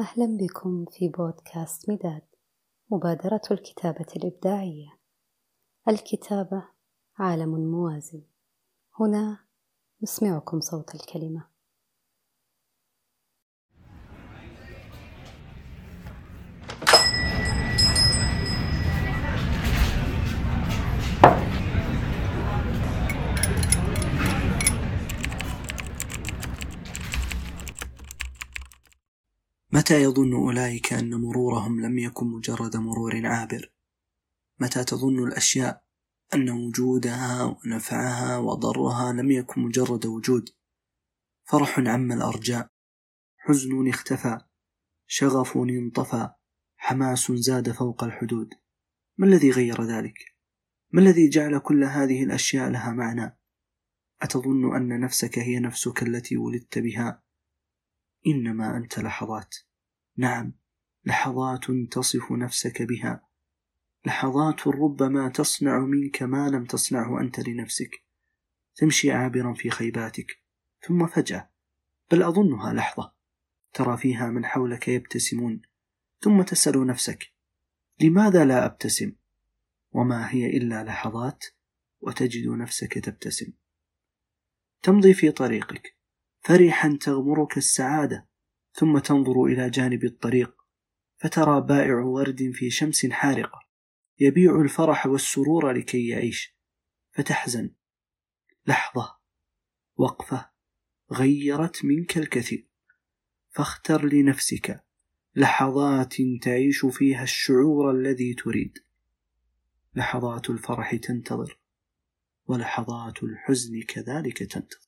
أهلا بكم في بودكاست مداد مبادرة الكتابة الإبداعية. الكتابة عالم موازي هنا نسمعكم صوت الكلمة. متى يظن أولئك أن مرورهم لم يكن مجرد مرور عابر؟ متى تظن الأشياء أن وجودها ونفعها وضرها لم يكن مجرد وجود؟ فرح عم الأرجاء حزن اختفى شغف انطفى حماس زاد فوق الحدود. ما الذي غير ذلك؟ ما الذي جعل كل هذه الأشياء لها معنى؟ أتظن أن نفسك هي نفسك التي ولدت بها؟ إنما أنت لحظات. نعم لحظات تصف نفسك بها. لحظات ربما تصنع منك ما لم تصنعه أنت لنفسك. تمشي عابرا في خيباتك ثم فجأة بل أظنها لحظة ترى فيها من حولك يبتسمون ثم تسأل نفسك لماذا لا أبتسم؟ وما هي إلا لحظات وتجد نفسك تبتسم. تمضي في طريقك. فرحا تغمرك السعادة ثم تنظر إلى جانب الطريق فترى بائع ورد في شمس حارقة يبيع الفرح والسرور لكي يعيش. فتحزن. لحظة. وقفة. غيرت منك الكثير. فاختر لنفسك لحظات تعيش فيها الشعور الذي تريد. لحظات الفرح تنتظر ولحظات الحزن كذلك تنتظر.